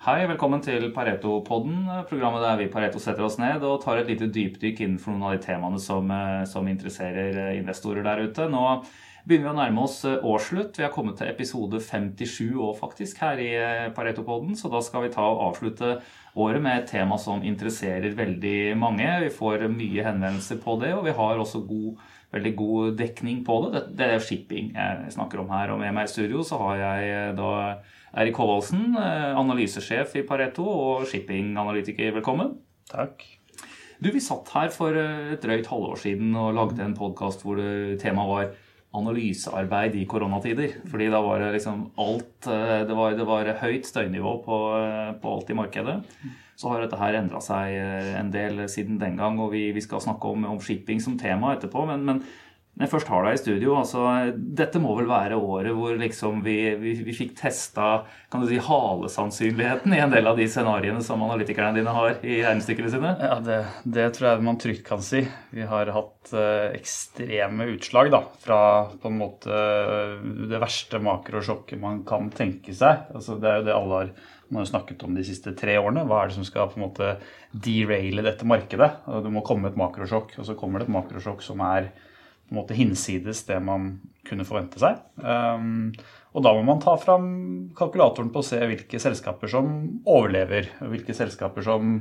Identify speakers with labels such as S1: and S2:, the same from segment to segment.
S1: Hei, velkommen til Pareto-podden, programmet der vi Pareto setter oss ned og tar et lite dypdykk innenfor noen av de temaene som, eh, som interesserer eh, investorer der ute. Nå begynner vi å nærme oss eh, årsslutt. Vi har kommet til episode 57 år faktisk her i Pareto-podden, så da skal vi ta og avslutte året med et tema som interesserer veldig mange. Vi får mye henvendelser på det, og vi har også god, veldig god dekning på det. Det er shipping jeg snakker om her. Og med meg i studio så har jeg da Erik Håvaldsen, eh, analysesjef i Pareto og shippinganalytiker. Velkommen.
S2: Takk.
S1: Du, Vi satt her for eh, et drøyt halvår siden og lagde en podkast hvor temaet var analysearbeid i koronatider. Fordi da var det liksom alt eh, Det var, det var høyt støynivå på, på, alt i markedet. Så har dette her endra seg en del siden den gang, og vi, vi skal snakke om, om, shipping som tema etterpå. men, men når jeg først har deg i studio, altså, dette må vel være året hvor liksom vi, vi, vi, fikk testa kan du si, halesannsynligheten i en del av de scenarioene som analytikerne dine har i regnestykkene sine?
S2: Ja, det, det, tror jeg man trygt kan si. Vi har hatt eh, ekstreme utslag da, fra på en måte det verste makrosjokket man kan tenke seg. Altså, det er jo det alle har man har snakket om de siste tre årene. Hva er det som skal på en måte deraile dette markedet? Det må komme et makrosjokk, og så kommer det et makrosjokk som er på en måte hinsides det man kunne forvente seg. Um, og da må man ta fram kalkulatoren på å se hvilke selskaper som overlever, hvilke selskaper som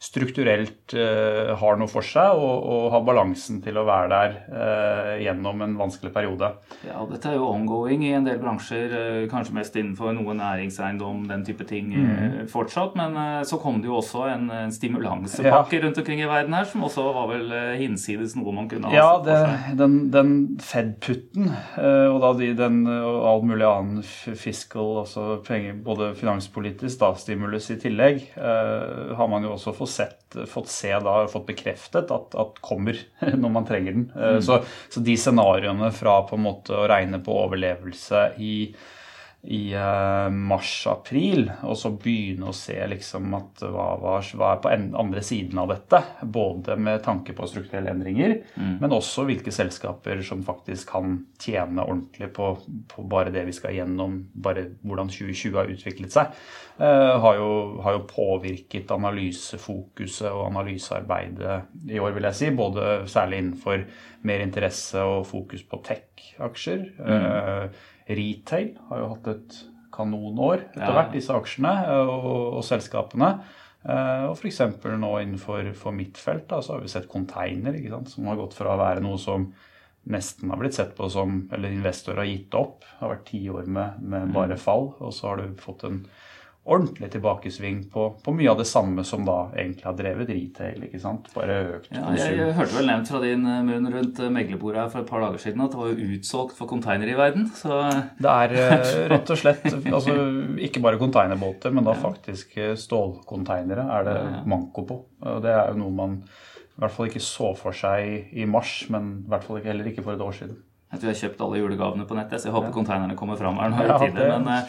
S2: strukturelt uh, har noe for seg og, og, har balansen til å være der uh, gjennom en vanskelig periode.
S1: Ja, Dette er jo ongoing i en del bransjer, uh, kanskje mest innenfor noe næringseiendom, den type ting mm. fortsatt. Men så kom det jo også en, en stimulansepakke ja. rundt omkring i verden her, som også var vel hinsides noe man kunne ha
S2: ja, sett for seg. Den, den Fed-putten og da de, den og all mulig annen fiscal, altså penger, både finanspolitisk da, stimulus i tillegg, har man jo også fått sett, fått se da, fått bekreftet at, at kommer når man trenger den. Eh, mm. Så, så, de scenarioene fra på en måte å regne på overlevelse i i uh, mars-april, og så begynne å se liksom at hva, hva, hva, er på andre siden av dette. Både med tanke på strukturelle endringer, mm. men også hvilke selskaper som faktisk kan tjene ordentlig på, på, bare det vi skal gjennom, bare hvordan 2020 har utviklet seg. eh, har, jo, har, jo, påvirket analysefokuset og analysearbeidet i år, vil jeg si. Både særlig innenfor mer interesse og fokus på tech-aksjer. Mm. Uh, Retail har jo hatt et kanonår etter hvert, disse aksjene og, og selskapene. Uh, og f.eks. nå innenfor for mitt felt da, så har vi sett container, som har gått fra å være noe som nesten har blitt sett på som Eller investorer har gitt opp. Det har vært ti år med, med bare mm. fall. Og så har du fått en ordentlig tilbakesving på, på, mye av det samme som da egentlig har drevet retail. ikke sant? Bare økt.
S1: Ja, jeg, jeg, hørte vel nevnt fra din eh, munn rundt eh, meglerbordet her for et par dager siden at det var jo utsolgt for containere i verden. Så...
S2: Det er eh, rett og slett altså, ikke bare containerbåter, men da faktisk stålkonteinere er det manko på. Det er jo noe man i hvert fall ikke så for seg i mars, men i hvert fall heller ikke for et år siden.
S1: Jeg tror jeg har kjøpt alle julegavene på nettet, så jeg håper ja. konteinerne kommer fram her. Ja, det men, eh,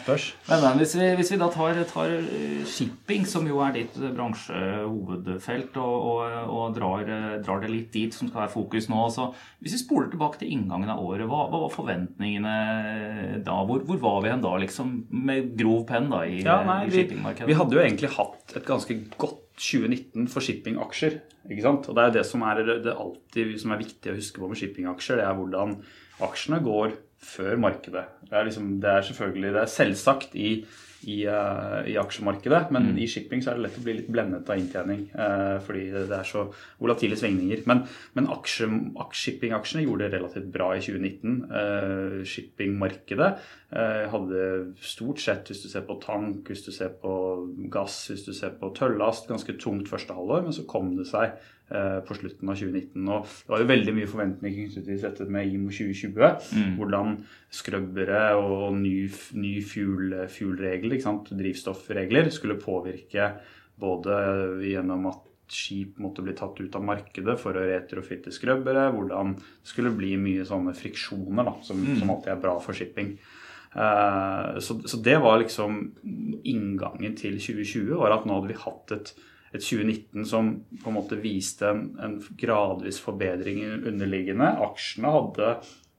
S1: men, men hvis, vi, hvis, vi, da tar, tar, eh, shipping, som jo er ditt bransjehovedfelt, og, og, og drar, drar, det litt dit som skal være fokus nå så Hvis vi spoler tilbake til inngangen av året, hva, hva var forventningene da? Hvor, hvor, var vi hen da, liksom, med grov penn da, i, ja, nei, i shippingmarkedet?
S2: Vi, vi hadde jo egentlig hatt et ganske godt 2019 for shippingaksjer. ikke sant? Og Det er det som er, det alltid, som er viktig å huske på med shippingaksjer. Det er hvordan aksjene går før markedet. Det er, liksom, det er selvfølgelig det er selvsagt i, i, uh, i aksjemarkedet, men mm. i shipping så er det lett å bli litt blendet av inntjening. Uh, fordi det, det, er så volatile svingninger. Men, men aksje, shippingaksjene gjorde det relativt bra i 2019. Uh, shippingmarkedet hadde stort sett, hvis du ser på tank, hvis du ser på gass, hvis du ser på tøllast, ganske tungt første halvår, men så kom det seg Eh, på slutten av 2019. Og det var jo veldig mye forventninger knyttet til dette med IMO 2020. Mm. Hvordan skrøbbere og ny, ny fuel-regler, drivstoffregler, skulle påvirke både gjennom at skip måtte bli tatt ut av markedet for å retrofitte skrøbbere, hvordan det skulle bli mye sånne friksjoner da, som, mm. som alltid er bra for shipping. Uh, så, så, det var liksom inngangen til 2020, var at nå hadde vi hatt et et 2019 som på en måte viste en, en gradvis forbedring underliggende. Aksjene hadde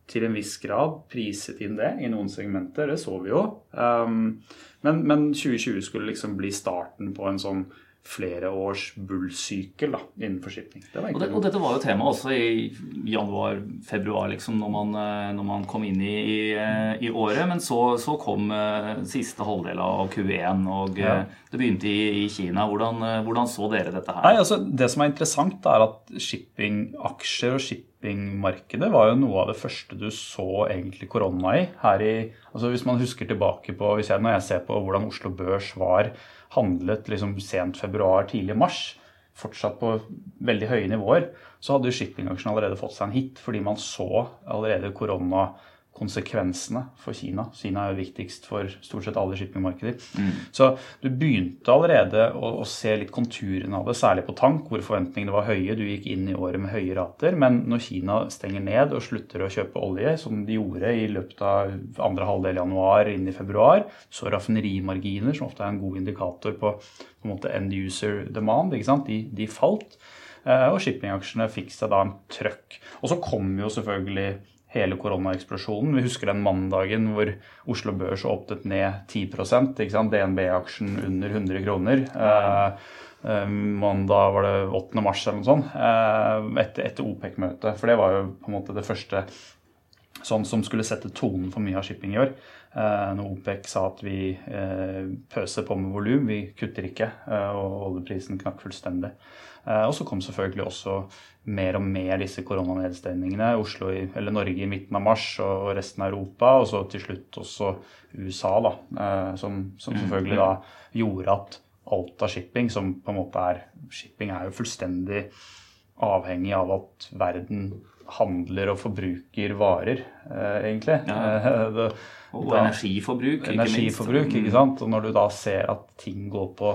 S2: til en viss grad priset inn det i noen segmenter, det så vi jo. Um, Men, men 2020 skulle liksom bli starten på en sånn flere års bullsykkel da, innenfor shipping.
S1: Det og, det, og, dette var jo tema også i januar-februar, liksom, når man, eh, når man, kom inn i, i, eh, i året. Men så, så, kom uh, siste halvdel av Q1, og ja. uh, det begynte i, i Kina. Hvordan, uh, hvordan, så dere dette her?
S2: Nei, altså, det som er interessant, er at shippingaksjer og shippingmarkedet var jo noe av det første du så egentlig korona i. i, altså Hvis man husker tilbake på, jeg, når jeg ser på hvordan Oslo Børs var handlet liksom sent februar, tidlig mars, fortsatt på veldig høye nivåer, så hadde shippingaksjen allerede fått seg en hit fordi man så allerede korona konsekvensene for Kina. Kina er jo viktigst for stort sett alle shippingmarkeder. Mm. Så du begynte allerede å, å, se litt konturene av det, særlig på tank, hvor forventningene var høye. Du gikk inn i året med høye rater. Men når Kina stenger ned og slutter å kjøpe olje, som de gjorde i løpet av andre halvdel januar inn i februar, så raffinerimarginer, som ofte er en god indikator på, på en måte end user demand, de, de falt. Eh, og shippingaksjene fikk seg da en trøkk. Og så kom jo selvfølgelig hele koronaeksplosjonen. Vi husker den mandagen hvor Oslo Børs åpnet ned 10 DNB-aksjen under 100 kroner. Eh, eh, mandag var det 8. mars eller noe sånt, eh, etter, etter OPEC-møtet. For det var jo på en måte det første sånn som skulle sette tonen for mye av shipping i år. Eh, når OPEC sa at vi eh, pøser på med volum, vi kutter ikke, eh, og oljeprisen knakk fullstendig. Og så kom selvfølgelig også mer og mer disse koronanedstengningene. Oslo eller Norge i midten av mars og resten av Europa, og så til slutt også USA, da, som, som mm, selvfølgelig da gjorde at alt av shipping, som på en måte er Shipping er jo fullstendig avhengig av at verden handler og forbruker varer, egentlig. Ja.
S1: det, og da, energiforbruk,
S2: ikke energiforbruk, minst. Ikke mm. sant? Og når du da ser at ting går på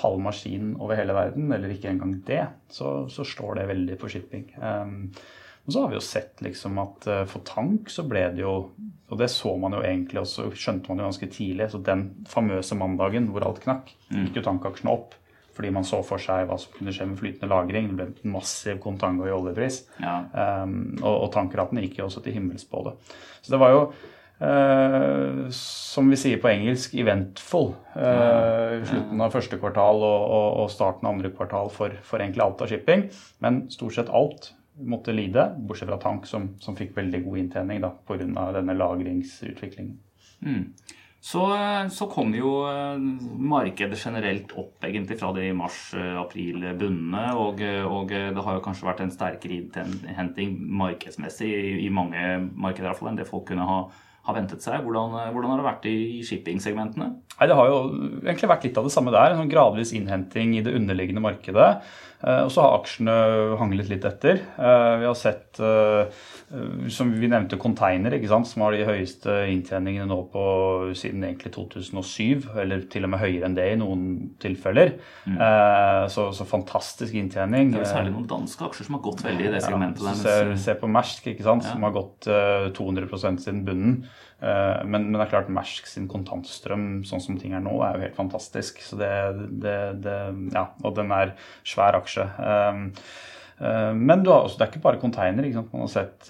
S2: halv maskin over hele verden, eller ikke engang det, så, så slår det veldig på shipping. Um, og så har vi jo sett liksom at uh, for tank så ble det jo Og det så man jo egentlig også, skjønte man jo ganske tidlig. Så den famøse mandagen hvor alt knakk, mm. gikk jo tankaksjene opp. Fordi man så for seg hva som kunne skje med flytende lagring. Det ble en massiv kontango i oljepris. Ja. Um, og, og tankratene gikk jo også til himmels på det. Så det var jo Uh, som vi sier på engelsk, eventful. Uh, slutten av første kvartal og, og, og, starten av andre kvartal for, for egentlig alt av shipping. Men stort sett alt måtte lide, bortsett fra tank, som, som fikk veldig god inntjening pga. denne lagringsutviklingen. Mm.
S1: Så, så, kom jo eh, markedet generelt opp egentlig fra de mars-april-bunnene. Og, og, det har jo kanskje vært en sterkere innhenting markedsmessig i, i mange markeder i enn det folk kunne ha ha ventet seg. Hvordan, eh, hvordan har det vært i shipping-segmentene?
S2: Det har jo egentlig vært litt av det samme der. En sånn gradvis innhenting i det underliggende markedet. Eh, og så har aksjene hanglet litt etter. Eh, vi har sett, som vi nevnte, container, som har de høyeste inntjeningene nå på siden egentlig 2007. Eller til og med høyere enn det i noen tilfeller. Mm. Så, så, fantastisk inntjening.
S1: Det er særlig noen danske aksjer som har gått veldig i det segmentet. Ja,
S2: der. Se, på Mersk, som har gått 200% siden bunnen. Eh, men, men, det er klart Mersk sin kontantstrøm sånn som ting er nå, er jo helt fantastisk. Så det, det, det ja, og den er svær aksje. Um, uh, men har, det er ikke bare container. Ikke Man har sett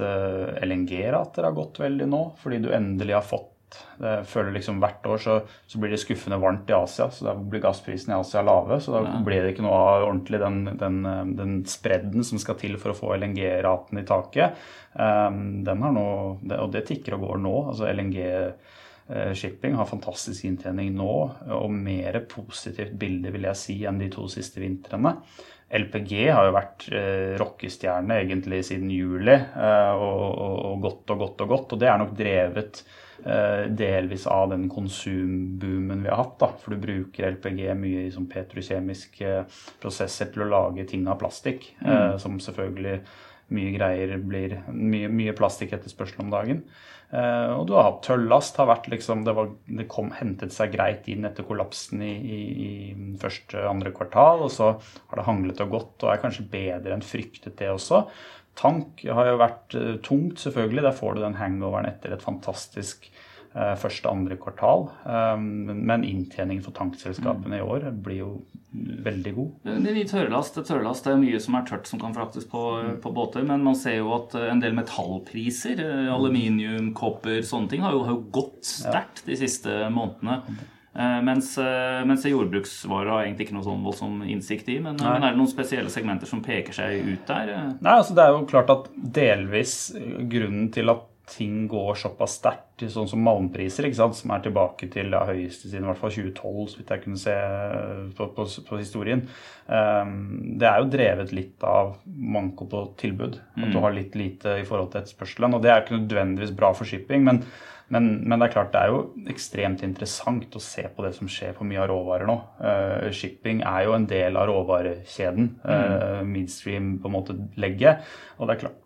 S2: LNG-rater har gått veldig nå, fordi du endelig har fått jeg føler liksom Hvert år så, så, blir det skuffende varmt i Asia, så da blir gassprisene i Asia lave. Så da ja. blir det ikke noe av ordentlig den, den, den spredden som skal til for å få LNG-raten i taket. Um, den har nå, Og det tikker og går nå. altså LNG eh, Shipping har fantastisk inntjening nå, og mer positivt bilde vil jeg si enn de to siste vintrene. LPG har jo vært eh, rockestjerne egentlig siden juli, eh, og, og, og, godt og godt og godt. Og det er nok drevet Eh, delvis av den konsumboomen vi har hatt. Da. For du bruker LPG mye i sånn petrokjemiske prosesser til å lage ting av plastikk. Mm. Eh, som selvfølgelig mye greier blir Mye, mye plastiketterspørsel om dagen. Eh, og du har hatt tøllast. har vært liksom, Det, var, det kom, hentet seg greit inn etter kollapsen i, i, i første andre kvartal. Og så har det hanglet og gått og er kanskje bedre enn fryktet, det også. Tank har jo vært uh, tungt, selvfølgelig. Der får du den hangoveren etter et fantastisk uh, første andre kvartal. Um, men inntjeningen for tankselskapene mm. i år blir jo veldig god.
S1: Det er tørrlast, tørrlast er mye som er tørt som kan fraktes på, mm. på, båter. Men man ser jo at en del metallpriser, aluminium, kopper, sånne ting, har jo, har jo gått sterkt de siste månedene. Eh, mens, eh, mens jordbruksvarer har egentlig ikke noe sånn voldsom innsikt i. Men, men, er det noen spesielle segmenter som peker seg ut der?
S2: Nei, altså Det er jo klart at delvis grunnen til at ting går såpass sterkt, sånn som malmpriser, ikke sant, som er tilbake til ja, høyeste siden i hvert fall 2012, så vidt jeg kunne se på, på, på historien. Um, det er jo drevet litt av manko på tilbud. At du mm. har litt lite i forhold til etterspørselen. Og det er ikke nødvendigvis bra for shipping. men men, men, det er klart det er jo ekstremt interessant å se på det som skjer på mye av råvarer nå. Uh, shipping er jo en del av råvarekjeden. Uh, midstream på en måte legget. Og det er klart,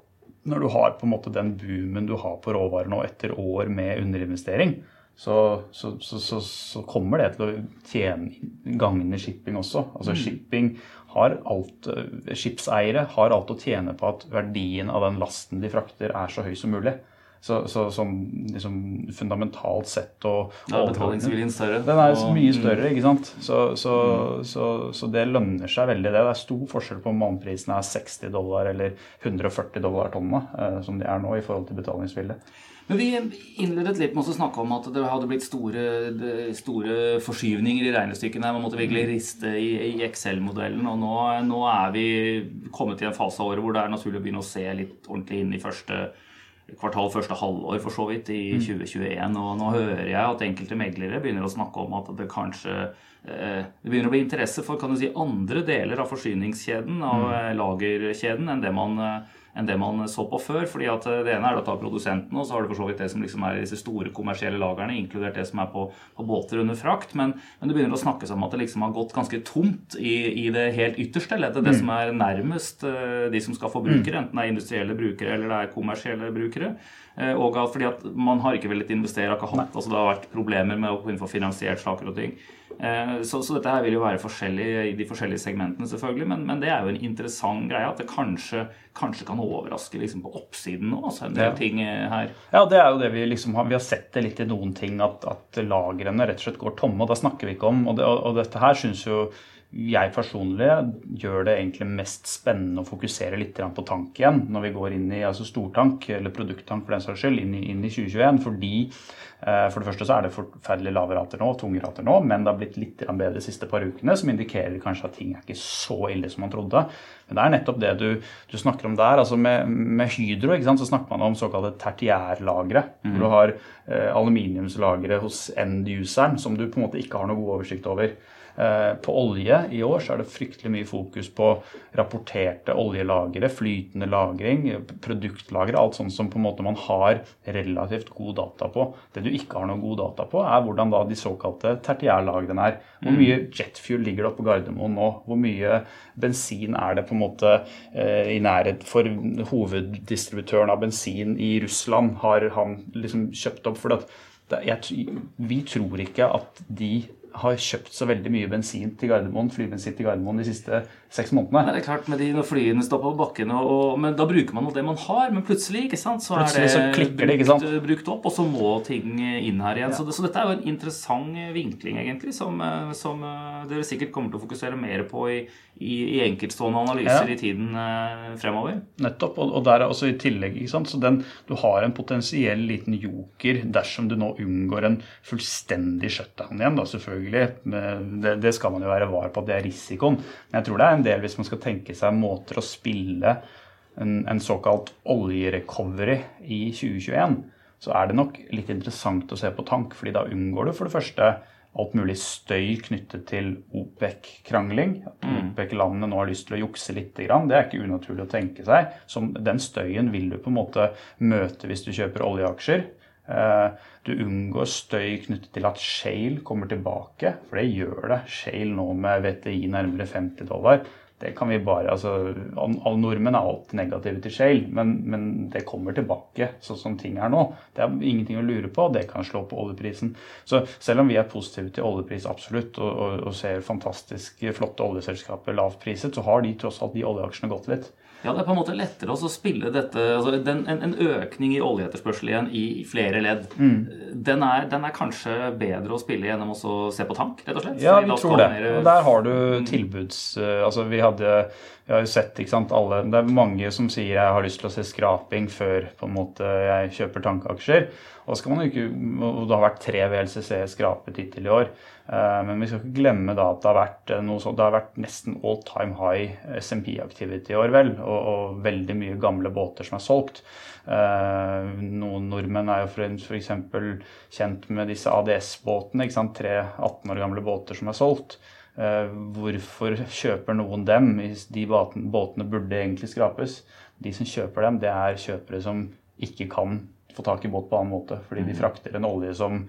S2: når du har på en måte den boomen du har på råvarer nå etter år med underinvestering, så, så, så, så kommer det til å tjene gagne shipping også. Altså mm. shipping har alt, eh, Skipseiere har alt å tjene på at verdien av den lasten de frakter, er så høy som mulig. Så, så som liksom fundamentalt sett og
S1: ja, Betalingsviljen større.
S2: Den er og, mye større, ikke sant. Så, så, mm. så, det lønner seg veldig, det. Det er stor forskjell på om månedprisen er 60 dollar eller 140 dollar tonnet, eh, som de er nå, i forhold til betalingsvilje.
S1: Men Vi innledet litt med å snakke om at det hadde blitt store, store forskyvninger i regnestykkene. Man måtte virkelig riste i, i Excel-modellen. Og nå, nå, er vi kommet i en fase av året hvor det er naturlig å begynne å se litt ordentlig inn i første kvartal første halvår for så vidt i 2021. Mm. Og nå hører jeg at enkelte meglere begynner å snakke om at det kanskje eh, det begynner å bli interesse for kan du si, andre deler av forsyningskjeden, av mm. Eh, lagerkjeden, enn det man eh, enn det man så på før. fordi at eh, Det ene er å ta produsenten, og så har du for så vidt det som liksom er disse store kommersielle lagrene, inkludert det som er på, på båter under frakt. Men, men, det begynner å snakkes om at det liksom har gått ganske tomt i, i det helt ytterste leddet. Det mm. som er nærmest uh, de som skal få brukere, mm. enten det er industrielle brukere eller det er kommersielle brukere. Og og fordi at man har ikke villet investere, ikke hatt, altså det har vært problemer med å få finansiert saker og ting. Eh, så, så, dette her vil jo være forskjellig i de forskjellige segmentene, selvfølgelig. Men, men, det er jo en interessant greie at det kanskje, kanskje kan overraske liksom på oppsiden nå. Altså en del ja. ting eh, her.
S2: Ja, det er jo det vi liksom har, vi har sett det litt i noen ting, at, at lagrene rett og slett går tomme. Og da snakker vi ikke om Og, det, og, og dette her syns jo jeg personlig gjør det egentlig mest spennende å fokusere litt på tank igjen når vi går inn i altså stortank, eller produkttank for den saks skyld, inn i, inn i 2021. Fordi eh, for det første så er det forferdelig lave rater nå, tunge rater nå, men det har blitt litt bedre de siste par ukene, som indikerer kanskje at ting er ikke så ille som man trodde. Men det er nettopp det du, du snakker om der. altså Med, med Hydro så snakker man om såkalte tertiærlagre. Mm. Hvor du har eh, aluminiumslagre hos end-useren som du på en måte ikke har noe god oversikt over. Eh, på olje i år så er det fryktelig mye fokus på rapporterte oljelagre, flytende lagring, produktlagre, alt sånt som på en måte man har relativt god data på. Det du ikke har noe god data på, er hvordan da de såkalte tertiærlagrene er. Hvor mm. mye jetfuel ligger det oppe på Gardermoen nå? Hvor mye bensin er det på en måte eh, i nærhet for hoveddistributøren av bensin i Russland? Har han liksom kjøpt opp? For det, jeg, vi tror ikke at de har kjøpt så veldig mye bensin til Gardermoen, flybensin til Gardermoen de siste seks månedene.
S1: Men det er klart, med de Når flyene står på bakken, og, og, men da bruker man jo det man har. Men plutselig ikke sant, så
S2: plutselig er det, så brukt, det ikke sant?
S1: brukt opp, og så må ting inn her igjen. Ja. Så, det, så, dette er jo en interessant vinkling, egentlig, som, som, dere sikkert kommer til å fokusere mer på i, i, i enkeltstående analyser ja. i tiden eh, fremover.
S2: Nettopp. Og, og der er også i tillegg ikke sant, så den, Du har en potensiell liten joker dersom du nå unngår en fullstendig shutdown igjen. da selvfølgelig. Det, det skal man jo være var på det er risikoen. Men jeg tror det er en del hvis man skal tenke seg måter å spille en, en såkalt oljerecovery i 2021, så er det nok litt interessant å se på tank. fordi da unngår du for det første alt mulig støy knyttet til OPEC-krangling. At mm. OPEC-landene nå har lyst til å jukse litt. Det er ikke unaturlig å tenke seg. Som den støyen vil du på en måte møte hvis du kjøper oljeaksjer. Eh, du unngår støy knyttet til at Shale kommer tilbake, for det gjør det. Shale nå med VTI nærmere 50 dollar det kan vi bare, altså, Alle nordmenn er alltid negative til shale, men, men, det kommer tilbake sånn som ting er nå. Det er ingenting å lure på, det kan slå på oljeprisen. Så selv om vi er positive til oljepris absolutt, og, og, og ser fantastisk flotte oljeselskaper lavt priset, så har de tross alt de oljeaksjene gått litt.
S1: Ja, Det er på en måte lettere å spille dette altså den, en, en, økning i oljeetterspørsel igjen i flere ledd. Mm. Den, er, den, er, kanskje bedre å spille gjennom å se på tank, rett og slett?
S2: Ja, vi tror det. Og der har du mm. tilbuds... Altså, vi hadde, vi har jo sett ikke sant, alle, Det er mange som sier jeg har lyst til å se skraping før på en måte jeg kjøper tankaksjer. Og, og det har vært tre VLCC skrapet hittil i år. Eh, men vi skal ikke glemme da at det har vært, noe sånt, det har vært nesten all time high SMP-activity i år, vel. Og, og, veldig mye gamle båter som er solgt. Eh, noen nordmenn er jo f.eks. kjent med disse ADS-båtene. Tre 18 år gamle båter som er solgt. Eh, hvorfor kjøper noen dem? De båtene burde egentlig skrapes. De som kjøper dem, det er kjøpere som ikke kan få tak i båt på annen måte. Fordi de mm. frakter en olje som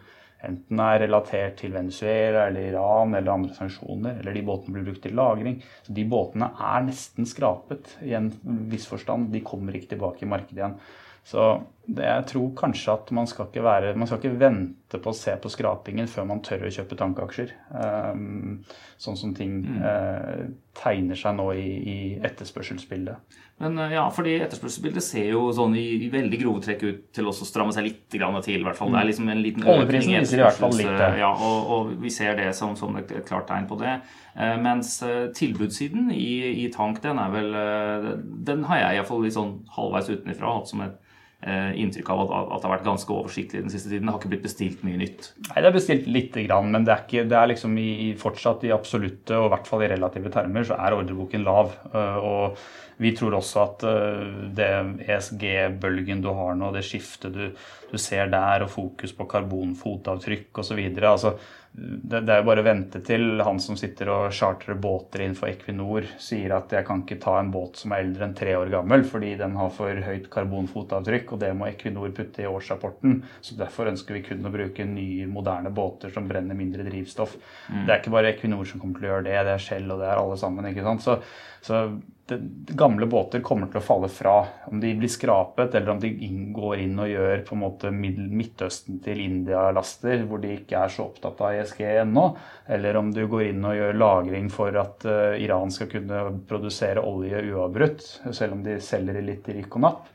S2: enten er relatert til Venezuela eller Iran eller andre sanksjoner, eller de båtene blir brukt til lagring. Så de båtene er nesten skrapet i en viss forstand. De kommer ikke tilbake i markedet igjen. Så det, jeg tror kanskje at man skal, ikke være, man skal ikke vente på å se på skrapingen før man tør å kjøpe tankeaksjer. Um, sånn som ting mm. uh, tegner seg nå i, i etterspørselsbildet.
S1: Men uh, ja, fordi etterspørselsbildet ser jo sånn i, i, veldig grove trekk ut til å stramme seg litt til. I hvert fall. Det er mm. liksom en liten
S2: Oljeprisen viser i hvert fall litt det.
S1: Ja, og, og, vi ser det som, som et, et, klart tegn på det. Uh, mens tilbudssiden i, i, tank, den er vel Den har jeg iallfall litt sånn halvveis utenfra hatt som et Eh, inntrykk av at, at, det har vært ganske oversiktlig den siste tiden. Det har ikke blitt bestilt mye nytt?
S2: Nei, det er bestilt lite grann, men det er, ikke, det er liksom i, fortsatt i absolutte og i hvert fall i relative termer så er ordreboken lav. Eh, og vi tror også at eh, det ESG-bølgen du har nå, det skiftet du, du, ser der, og fokus på karbonfotavtrykk osv. Altså, det, det er jo bare å vente til han som sitter og chartrer båter innenfor Equinor, sier at jeg kan ikke ta en båt som er eldre enn tre år gammel fordi den har for høyt karbonfotavtrykk, og det må Equinor putte i årsrapporten. Så derfor ønsker vi kun å bruke nye, moderne båter som brenner mindre drivstoff. Mm. Det er ikke bare Equinor som kommer til å gjøre det, det er Shell og det er alle sammen. ikke sant? Så, så gamle båter kommer til å falle fra. Om de blir skrapet, eller om de går inn og gjør på en måte Midtøsten til India-laster, hvor de ikke er så opptatt av ESG ennå. Eller om du går inn og gjør lagring for at uh, Iran skal kunne produsere olje uavbrutt, selv om de selger litt i rykk og napp.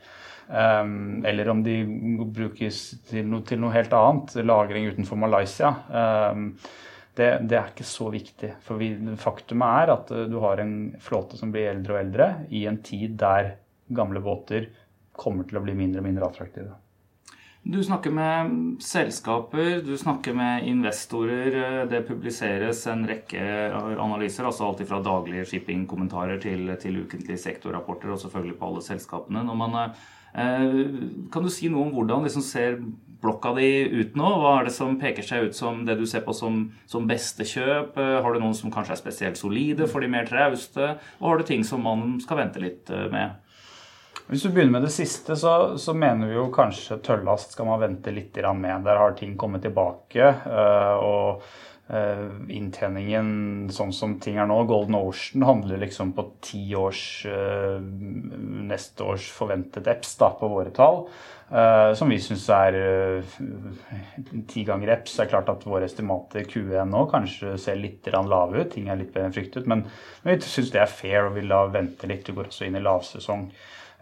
S2: Um, eller om de brukes til noe, til noe, helt annet, lagring utenfor Malaysia. Um, det, det, er ikke så viktig. For vi, faktumet er at eh, du har en flåte som blir eldre og eldre, i en tid der gamle båter kommer til å bli mindre og mindre attraktive.
S1: Du snakker med selskaper, du snakker med investorer. Eh, det publiseres en rekke analyser, altså alt fra daglige shippingkommentarer til, til ukentlige sektorrapporter, og selvfølgelig på alle selskapene. Når man, eh, kan du si noe om hvordan liksom ser blokka di ut nå? Hva er det som peker seg ut som det du ser på som, som beste kjøp? Eh, har du noen som kanskje er spesielt solide for de mer trauste? Og har du ting som man skal vente litt eh, med?
S2: Hvis du begynner med det siste, så, så mener vi jo kanskje tøllast skal man vente litt med. Der har ting kommet tilbake. Eh, og inntjeningen sånn som ting er nå, Golden Ocean handler liksom på ti års neste års forventet EPS da, på våre tall. Uh, som vi syns er ti ganger EPS. Det er klart at våre estimater Q1 nå kanskje ser litt lave ut. Ting er litt bedre enn fryktet. Men, men vi syns det er fair og vil da vente litt. Du går også inn i lavsesong.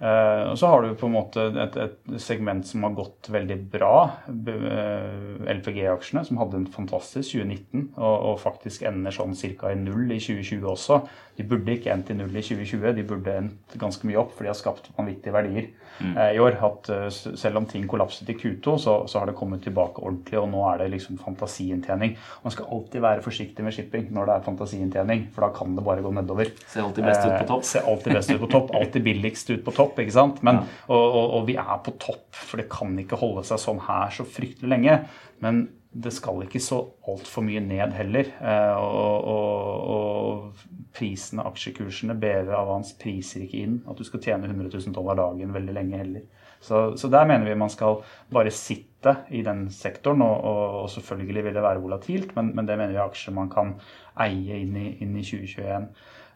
S2: Uh, og så har du på en måte et, et segment som har gått veldig bra. LPG-aksjene, som hadde en fantastisk 2019 og, og faktisk ender sånn ca. i null i 2020 også. De burde ikke endt i null i 2020, de burde endt ganske mye opp, for de har skapt vanvittige verdier mm. eh, i år. At, selv om ting kollapset i Q2, så, så, har det kommet tilbake ordentlig, og nå er det liksom fantasiinntjening. Man skal alltid være forsiktig med shipping når det er fantasiinntjening, for da kan det bare gå nedover.
S1: Se alltid best ut på topp.
S2: Eh, se alltid best ut på topp, alltid billigst ut på topp, ikke sant. Men, ja. og, og, og vi er på topp, for det kan ikke holde seg sånn her så fryktelig lenge. Men det skal ikke så altfor mye ned heller. Eh, og, og, og, prisene, aksjekursene, BV Avans priser ikke inn at du skal tjene 100 000 dollar dagen veldig lenge heller. Så, så, der mener vi man skal bare sitte i den sektoren, og, og selvfølgelig vil det være volatilt, men, men, det mener vi er aksjer man kan eie inn i, inn i 2021.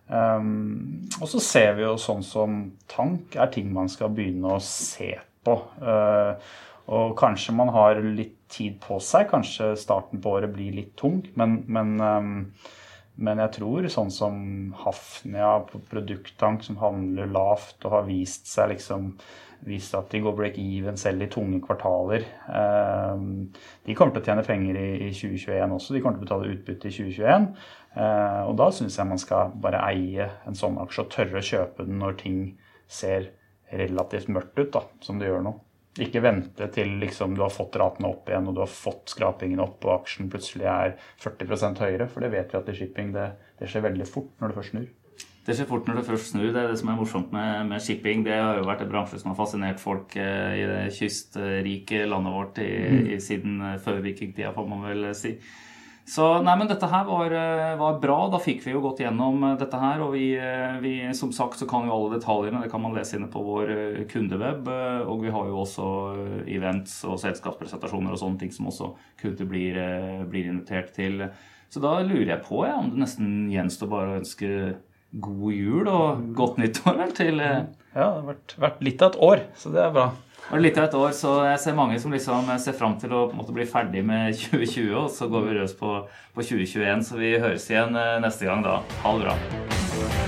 S2: Um, og så ser vi jo sånn som tank er ting man skal begynne å se på. Uh, og kanskje man har litt tid på seg. Kanskje starten på året blir litt tung, men, men um, Men jeg tror sånn som Hafnia på produkttank, som handler lavt og har vist seg liksom vist at de går break-even selv i tunge kvartaler. Eh, de kommer til å tjene penger i 2021 også. De kommer til å betale utbytte i 2021. Eh, og da syns jeg man skal bare eie en sånn aksje og tørre å kjøpe den når ting ser relativt mørkt ut, da, som det gjør nå. Ikke vente til liksom, du har fått ratene opp igjen og du har fått skrapingen opp og aksjen plutselig er 40% høyere. For det vet vi at i shipping det, det, skjer veldig fort når det først snur.
S1: Det skjer fort når det først snur. Det er det som er morsomt med, med shipping. Det har jo vært en bransje som har fascinert folk eh, i det kystrike landet vårt i, mm. i siden eh, før vikingtida, får man vel si. Så nei, men dette her var, eh, var, bra. Da fikk vi jo gått gjennom eh, dette her. Og vi, eh, vi, som sagt så kan jo alle detaljene. Det kan man lese inne på vår kundeweb. Og vi har jo også events og selskapspresentasjoner og sånne ting som også kunder blir, blir invitert til. Så da lurer jeg på ja, om det nesten gjenstår bare å ønske god jul og godt nyttår til Ja,
S2: det har vært, vært litt av et år, så det er bra.
S1: Og litt av et år, så jeg ser mange som liksom ser fram til å måte, bli ferdig med 2020, og så går vi løs på, på 2021. Så vi høres igjen eh, neste gang da. Ha det bra.